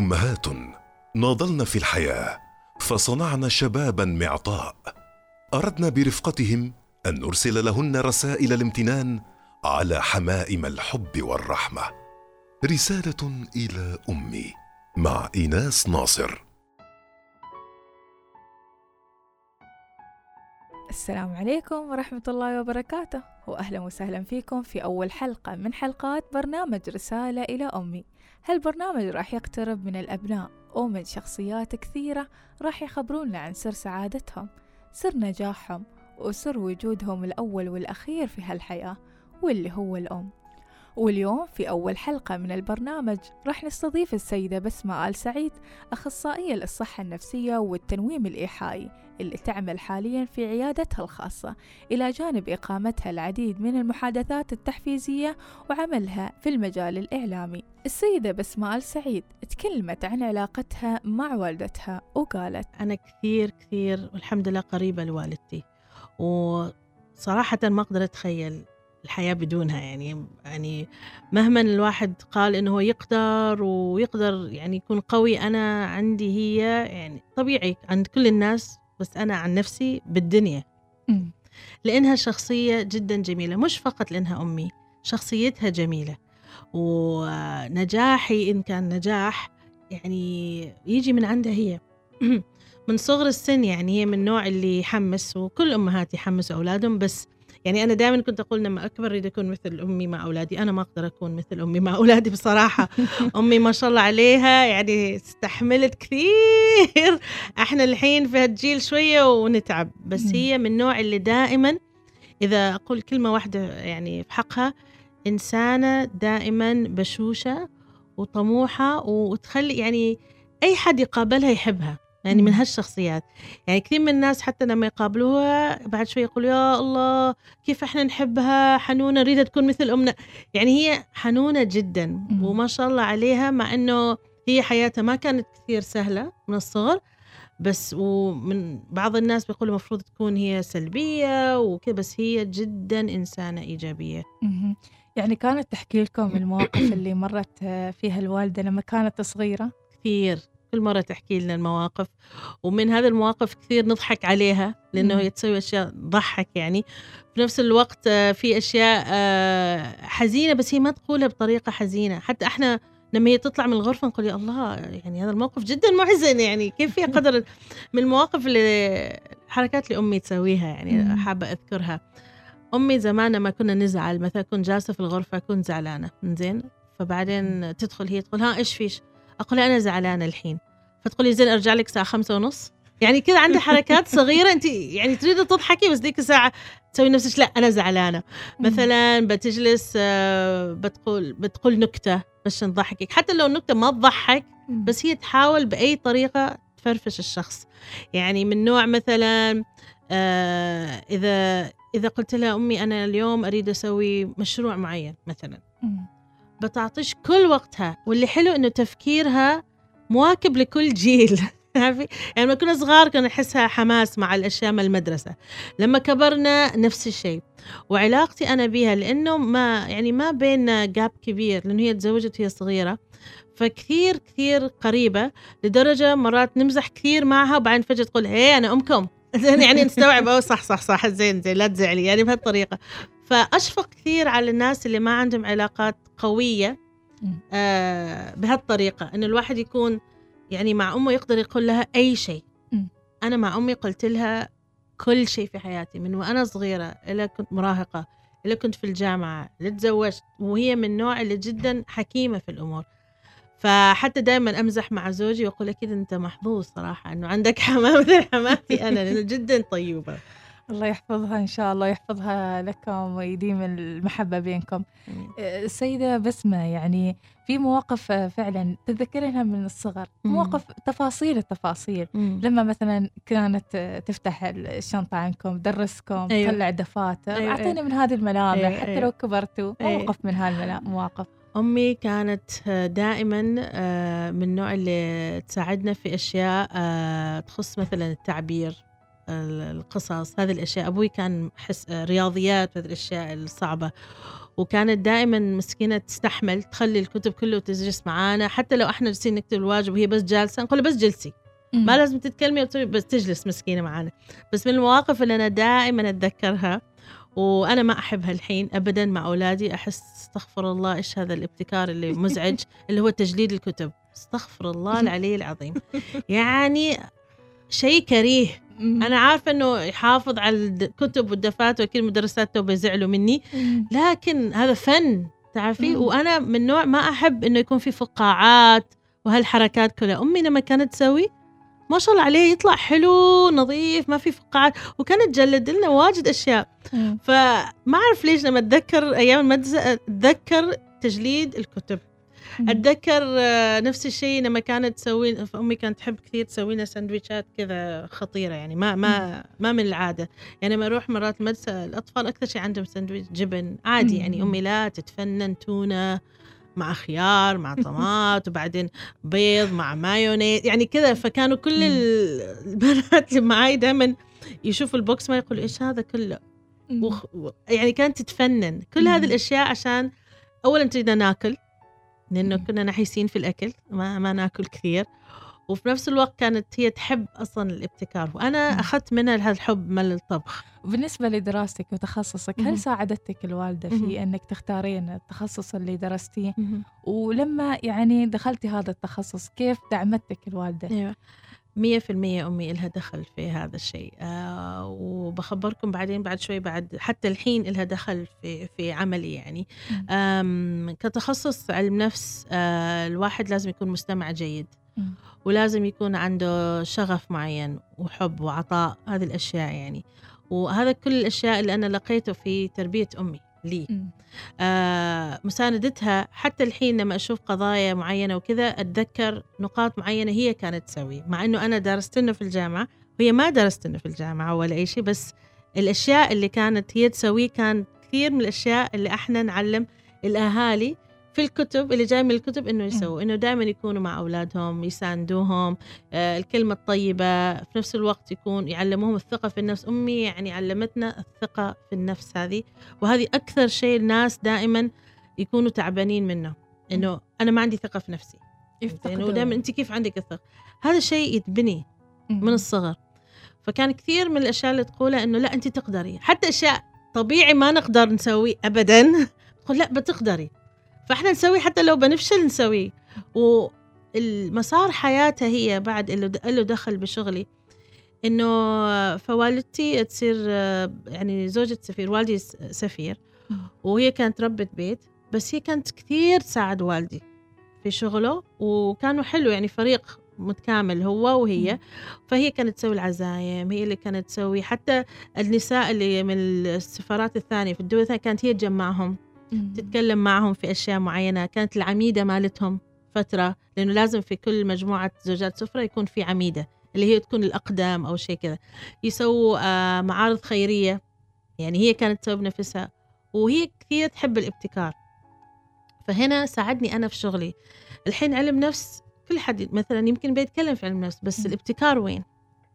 أمهات ناضلن في الحياة فصنعن شبابا معطاء. أردنا برفقتهم أن نرسل لهن رسائل الامتنان على حمائم الحب والرحمة. رسالة إلى أمي مع إيناس ناصر. السلام عليكم ورحمة الله وبركاته. وأهلا وسهلا فيكم في أول حلقة من حلقات برنامج رسالة إلى أمي. هالبرنامج راح يقترب من الأبناء ومن شخصيات كثيرة راح يخبرونا عن سر سعادتهم سر نجاحهم وسر وجودهم الأول والأخير في هالحياة واللي هو الأم. واليوم في أول حلقة من البرنامج. راح نستضيف السيدة بسمة آل سعيد أخصائية للصحة النفسية والتنويم الإيحائي اللي تعمل حاليا في عيادتها الخاصة إلى جانب إقامتها العديد من المحادثات التحفيزية وعملها في المجال الإعلامي. السيدة بسمة آل سعيد تكلمت عن علاقتها مع والدتها وقالت أنا كثير كثير والحمد لله قريبة لوالدتي وصراحة ما أقدر أتخيل الحياة بدونها يعني يعني مهما الواحد قال إنه هو يقدر ويقدر يعني يكون قوي أنا عندي هي يعني طبيعي عند كل الناس بس أنا عن نفسي بالدنيا. لأنها شخصية جدا جميلة مش فقط لأنها أمي شخصيتها جميلة. ونجاحي إن كان نجاح يعني يجي من عندها هي. من صغر السن يعني هي من النوع اللي يحمس وكل أمهات يحمسوا أولادهم بس يعني أنا دائما كنت أقول لما أكبر أريد أكون مثل أمي مع أولادي. أنا ما أقدر أكون مثل أمي مع أولادي بصراحة. أمي ما شاء الله عليها يعني استحملت كثير. إحنا الحين في هالجيل شوية ونتعب بس. هي من النوع اللي دائما إذا أقول كلمة واحدة يعني في حقها إنسانة دائما بشوشة وطموحة وتخلي يعني أي حد يقابلها يحبها. يعني من. هالشخصيات يعني كثير من الناس حتى لما يقابلوها بعد شوي يقولوا يا الله كيف إحنا نحبها حنونة نريدها تكون مثل أمنا يعني هي حنونة جدا. وما شاء الله عليها مع أنه هي حياتها ما كانت كثير سهلة من الصغر بس ومن بعض الناس بيقولوا المفروض تكون هي سلبية وكذا بس هي جدا إنسانة إيجابية. يعني كانت تحكي لكم المواقف اللي مرت فيها الوالدة لما كانت صغيرة كثير كل مرة تحكي لنا المواقف ومن هذه المواقف كثير نضحك عليها لأنه. هي تسوي أشياء تضحك يعني. في نفس الوقت آه، في أشياء آه، حزينة بس هي ما تقولها بطريقة حزينة. حتى إحنا لما هي تطلع من الغرفة نقول يا الله يعني هذا الموقف جدا محزن يعني. كيف في قدر من المواقف اللي حركات اللي أمي تسويها يعني. حابة أذكرها. أمي زمان لما كنا نزعل مثلا كنت جالسة في الغرفة كنت زعلانة زين فبعدين تدخل هي تقول ها إيش فيش؟ أقول لها أنا زعلانة الحين. فتقول لي زين أرجع لك الساعة خمسة ونص. يعني كذا عندي حركات صغيرة. أنت يعني تريد تضحكي بس ديك الساعة تسوي نفسك لا أنا زعلانة. مثلا بتجلس آه، بتقول بتقول نكتة بس نضحكك حتى لو النكتة ما تضحك. بس هي تحاول بأي طريقة تفرفش الشخص. يعني من نوع مثلا آه إذا إذا قلت لها أمي أنا اليوم أريد أسوي مشروع معين مثلا. بتعطيش كل وقتها واللي حلو إنه تفكيرها مواكب لكل جيل؟ يعني لما كنا صغار كنا نحسها حماس مع الأشياء من المدرسة. لما كبرنا نفس الشيء. وعلاقتي أنا بها لأنه ما يعني ما بيننا جاب كبير لأنه هي تزوجت وهي صغيرة. فكثير كثير قريبة لدرجة مرات نمزح كثير معها وبعدين فجأة تقول هي أنا أمكم. زين يعني نستوعب أو صح صح صح زين زين لا تزعلي يعني بهالطريقة. فأشفق كثير على الناس اللي ما عندهم علاقات قوية. آه بهالطريقة إنه الواحد يكون يعني مع أمه يقدر يقول لها أي شيء. أنا مع أمي قلت لها كل شيء في حياتي من وأنا صغيرة إلى كنت مراهقة إلى كنت في الجامعة إلى تزوجت وهي من النوع اللي جدا حكيمة في الأمور فحتى دائما أمزح مع زوجي وأقول أكيد أنت محظوظ صراحة إنه عندك حماه مثل حماتي أنا لأنه جدا طيبة الله يحفظها إن شاء الله يحفظها لكم ويديم المحبة بينكم آه، السيدة بسمة يعني في مواقف آه، فعلا تتذكرينها من الصغر. مواقف تفاصيل التفاصيل مم. لما مثلا كانت آه، تفتح الشنطة عنكم درسكم أيوة. تطلع دفاتر أيوة، أعطيني من هذه الملامح أيوة، حتى أيوة. لو كبرتوا أيوة. موقف من هالمواقف أمي كانت دائما آه، من النوع اللي تساعدنا في أشياء آه، تخص مثلا التعبير ال- القصص. هذه الأشياء. أبوي كان حس رياضيات وهذه الأشياء الصعبة. وكانت دائما مسكينة تستحمل تخلي الكتب كله تجلس معانا. حتى لو إحنا جالسين نكتب الواجب وهي بس جالسة نقول بس جلسي. ما لازم تتكلمي بس تجلس مسكينة معانا. بس من المواقف اللي أنا دائما أتذكرها وأنا ما أحبها الحين أبدا مع أولادي أحس استغفر الله إيش هذا الابتكار اللي مزعج اللي هو تجليد الكتب. استغفر الله العلي العظيم. يعني شيء كريه. أنا عارفة إنه يحافظ على الكتب والدفاتر واكيد المدرسات تو بيزعلوا مني. لكن هذا فن تعرفي؟ وأنا من نوع ما أحب إنه يكون في فقاعات وهالحركات كلها. أمي لما كانت تسوي ما شاء الله عليه يطلع حلو نظيف ما في فقاعات. وكانت تجلد لنا واجد أشياء. فما أعرف ليش لما أتذكر أيام المدرسة أتذكر تجليد الكتب. أتذكر آه، نفس الشيء لما كانت تسوي أمي كانت تحب كثير تسوي لنا سندويشات كذا خطيرة يعني ما ما ما من العادة. يعني لما أروح مرات المدرسة الأطفال أكثر شيء عندهم سندويش جبن عادي يعني. أمي لا تتفنن تونة مع خيار مع طماط وبعدين بيض مع مايونيز يعني كذا. فكانوا كل البنات اللي معي دائما يشوفوا البوكس ما يقولوا إيش هذا كله؟ وخ... يعني كانت تتفنن. كل هذه الأشياء عشان اولا تريدنا ناكل لأنه كنا نحيسين في الأكل ما ما ناكل كثير. وفي نفس الوقت كانت هي تحب أصلا الابتكار وأنا أخذت منها هذا الحب من الطبخ. بالنسبة لدراستك وتخصصك هل ساعدتك الوالدة في أنك تختارين التخصص اللي درستيه؟ ولما يعني دخلتي هذا التخصص كيف دعمتك الوالدة؟ أيوه. مية في المية أمي إلها دخل في هذا الشيء. آه وبخبركم بعدين بعد شوي بعد حتى الحين إلها دخل في في عملي يعني. كتخصص علم نفس آه الواحد لازم يكون مستمع جيد. ولازم يكون عنده شغف معين وحب وعطاء هذه الأشياء يعني. وهذا كل الأشياء اللي أنا لقيته في تربية أمي. لي. آه مساندتها حتى الحين لما أشوف قضايا معينة وكذا أتذكر نقاط معينة هي كانت تسوي. مع أنه أنا درست لنا في الجامعة وهي ما درست لنا في الجامعة ولا أي شيء بس الأشياء اللي كانت هي تسويه كان كثير من الأشياء اللي إحنا نعلم الأهالي في الكتب اللي جاي من الكتب إنه يسووا إنه دائما يكونوا مع أولادهم يساندوهم آه الكلمة الطيبة في نفس الوقت يكون يعلموهم الثقة في النفس. أمي يعني علمتنا الثقة في النفس هذه وهذه أكثر شيء الناس دائما يكونوا تعبانين منه إنه أنا ما عندي ثقة في نفسي. يعني دائما أنت كيف عندك الثقة؟ هذا الشيء يتبني من الصغر. فكان كثير من الأشياء اللي تقولها إنه لا أنت تقدري. حتى أشياء طبيعي ما نقدر نسوي ابدا. تقول لا بتقدري. فاحنا نسوي حتى لو بنفشل نسوي والمسار حياتها هي بعد اللي له دخل بشغلي. إنه فوالدتي تصير يعني زوجة سفير والدي سفير. وهي كانت ربة بيت بس هي كانت كثير تساعد والدي في شغله. وكانوا حلو يعني فريق متكامل هو وهي. فهي كانت تسوي العزايم هي اللي كانت تسوي. حتى النساء اللي من السفارات الثانية في الدول الثانية كانت هي تجمعهم. تتكلم معهم في أشياء معينة. كانت العميدة مالتهم فترة لأنه لازم في كل مجموعة زوجات سفرة يكون في عميدة اللي هي تكون الأقدام أو شيء كذا. يسووا آه معارض خيرية. يعني هي كانت تسوي بنفسها. وهي كثير تحب الابتكار. فهنا ساعدني أنا في شغلي. الحين علم نفس كل حد مثلا يمكن بيتكلم في علم نفس بس الابتكار وين؟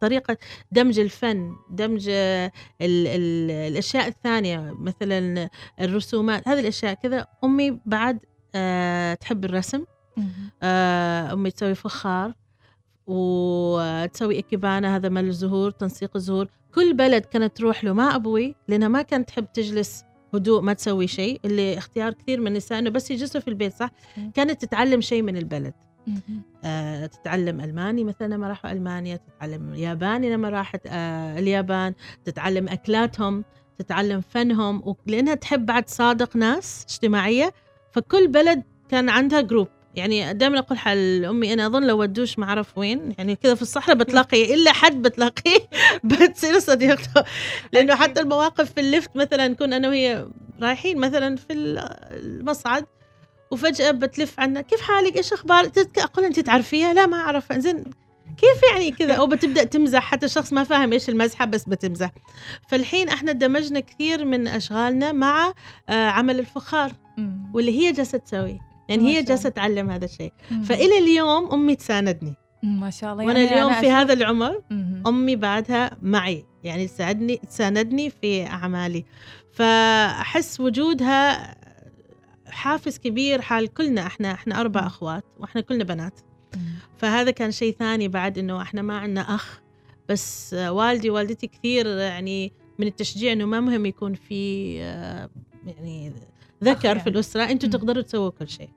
طريقة دمج الفن دمج ال ال الأشياء الثانية مثلا الرسومات هذه الأشياء كذا. أمي بعد أه تحب الرسم أه أمي تسوي فخار وتسوي إكبانة هذا مال الزهور تنسيق الزهور. كل بلد كانت تروح له مع أبوي لأنها ما كانت تحب تجلس هدوء ما تسوي شيء. اللي اختيار كثير من النساء إنه بس يجلسوا في البيت صح؟ كانت تتعلم شيء من البلد. آه تتعلم ألماني مثلا لما راحوا ألمانيا تتعلم ياباني لما راحت آه اليابان تتعلم أكلاتهم تتعلم فنهم لأنها تحب بعد صادق ناس اجتماعية فكل بلد كان عندها جروب يعني دائما أقول حال أمي أنا أظن لو ودوش ما أعرف وين يعني كذا في الصحراء بتلاقي إلا حد بتلاقيه بتصير صديقته. لأنه حتى المواقف في الليفت مثلا نكون أنا وهي رايحين مثلا في المصعد وفجأة بتلف عنا كيف حالك؟ إيش أخبارك أقول أنت تعرفيها؟ لا ما اعرف زين كيف يعني كذا؟ أو بتبدأ تمزح حتى الشخص ما فاهم إيش المزحة بس بتمزح. فالحين إحنا دمجنا كثير من أشغالنا مع آه عمل الفخار واللي هي جالسة تسوي. يعني هي جالسة تعلم هذا الشيء. فإلى اليوم أمي تساندني. ما شاء الله. وأنا يعني اليوم في هذا العمر أمي بعدها معي. يعني تساعدني تساندني في أعمالي. فأحس وجودها حافز كبير حال كلنا إحنا إحنا أربع أخوات وإحنا كلنا بنات. فهذا كان شيء ثاني بعد إنه إحنا ما عندنا أخ. بس والدي ووالدتي كثير يعني من التشجيع إنه ما مهم يكون في آه، يعني ذكر يعني. في الأسرة أنتم مم. تقدروا تسووا كل شيء.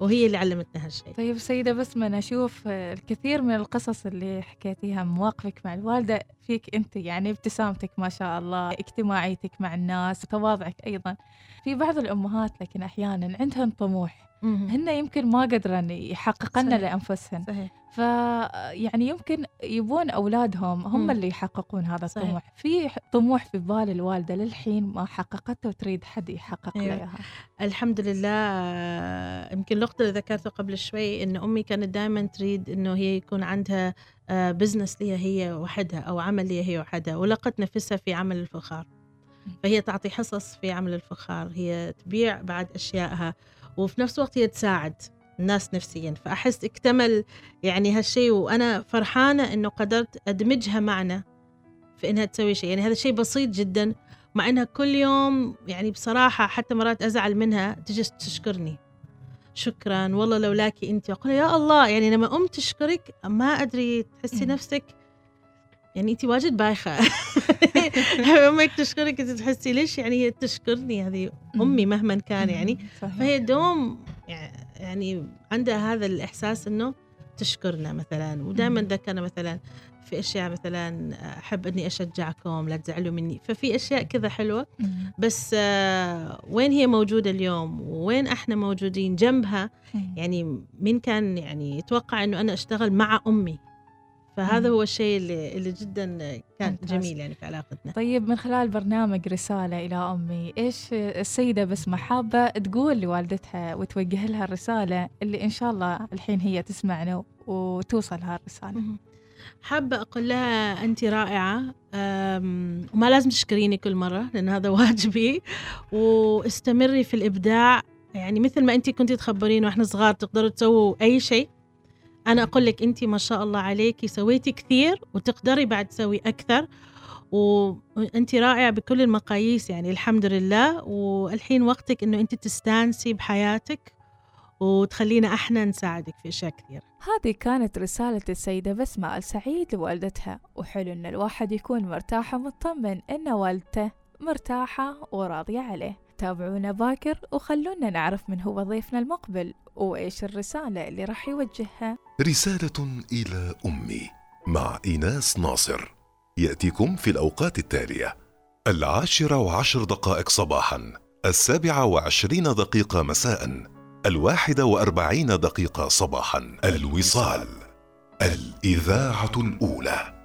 وهي اللي علمتنا هالشيء طيب سيدة بسمة أنا أشوف الكثير من القصص اللي حكيتيها مواقفك مع الوالدة فيك أنت يعني ابتسامتك ما شاء الله اجتماعيتك مع الناس تواضعك أيضا في بعض الأمهات لكن أحيانا عندهن طموح. هن يمكن ما قدرن يحققن صحيح. لأنفسهن. صحيح. ف يعني يمكن يبون أولادهم هم مم. اللي يحققون هذا صحيح. الطموح. في طموح في بال الوالدة للحين ما حققته وتريد حد يحقق أيوة. لها. الحمد لله آه، يمكن اللقطة اللي ذكرته قبل شوي إن أمي كانت دائما تريد إنه هي يكون عندها بزنس لها هي وحدها أو عمل لها هي وحدها ولقت نفسها في عمل الفخار. فهي تعطي حصص في عمل الفخار. هي تبيع بعد أشيائها. وفي نفس الوقت هي تساعد الناس نفسيا. فأحس اكتمل يعني هالشيء وأنا فرحانة إنه قدرت أدمجها معنا في إنها تسوي شيء. يعني هذا شيء بسيط جدا مع إنها كل يوم يعني بصراحة حتى مرات أزعل منها تجي تشكرني. شكرا والله لولاكي أنت. أقول يا الله يعني لما أم تشكرك ما أدري تحسي. نفسك يعني أنت واجد بايخة. أمك تشكرك أنت تحسي ليش يعني هي تشكرني هذه أمي مهما كان يعني. صحيح. فهي دوم يعني عندها هذا الإحساس إنه تشكرنا مثلا. ودائما. ذكرنا مثلا في أشياء مثلا أحب إني أشجعكم لا تزعلوا مني. ففي أشياء كذا حلوة. مم. بس آه، وين هي موجودة اليوم؟ وين إحنا موجودين؟ جنبها مم. يعني مين كان يعني يتوقع إنه أنا أشتغل مع أمي. فهذا. هو الشيء اللي, اللي جدا كان ممتاز. جميل يعني في علاقتنا طيب من خلال برنامج رسالة إلى أمي إيش السيدة بسمة حابة تقول لوالدتها وتوجه لها الرسالة اللي إن شاء الله الحين هي تسمعنا وتوصل لها الرسالة. حابة أقول لها أنت رائعة وما لازم تشكريني كل مرة لأن هذا واجبي واستمري في الإبداع يعني مثل ما أنت كنتي تخبرين وإحنا صغار تقدروا تسووا أي شيء أنا أقول لك أنت ما شاء الله عليكي سويتي كثير وتقدري بعد تسوي أكثر وأنت رائعة بكل المقاييس يعني الحمد لله. والحين وقتك إنه أنت تستانسي بحياتك وتخلينا إحنا نساعدك في أشياء كثيرة. هذه كانت رسالة السيدة بسمة السعيد لوالدتها وحلو إن الواحد يكون مرتاح ومطمن إن والدته مرتاحة وراضية عليه. تابعونا باكر وخلونا نعرف من هو ضيفنا المقبل وإيش الرسالة اللي راح يوجهها. رسالة إلى أمي مع إيناس ناصر. يأتيكم في الأوقات التالية العاشرة وعشر دقائق صباحا السابعة وعشرين دقيقة مساء الواحدة وأربعين دقيقة صباحا الوصال الإذاعة الأولى.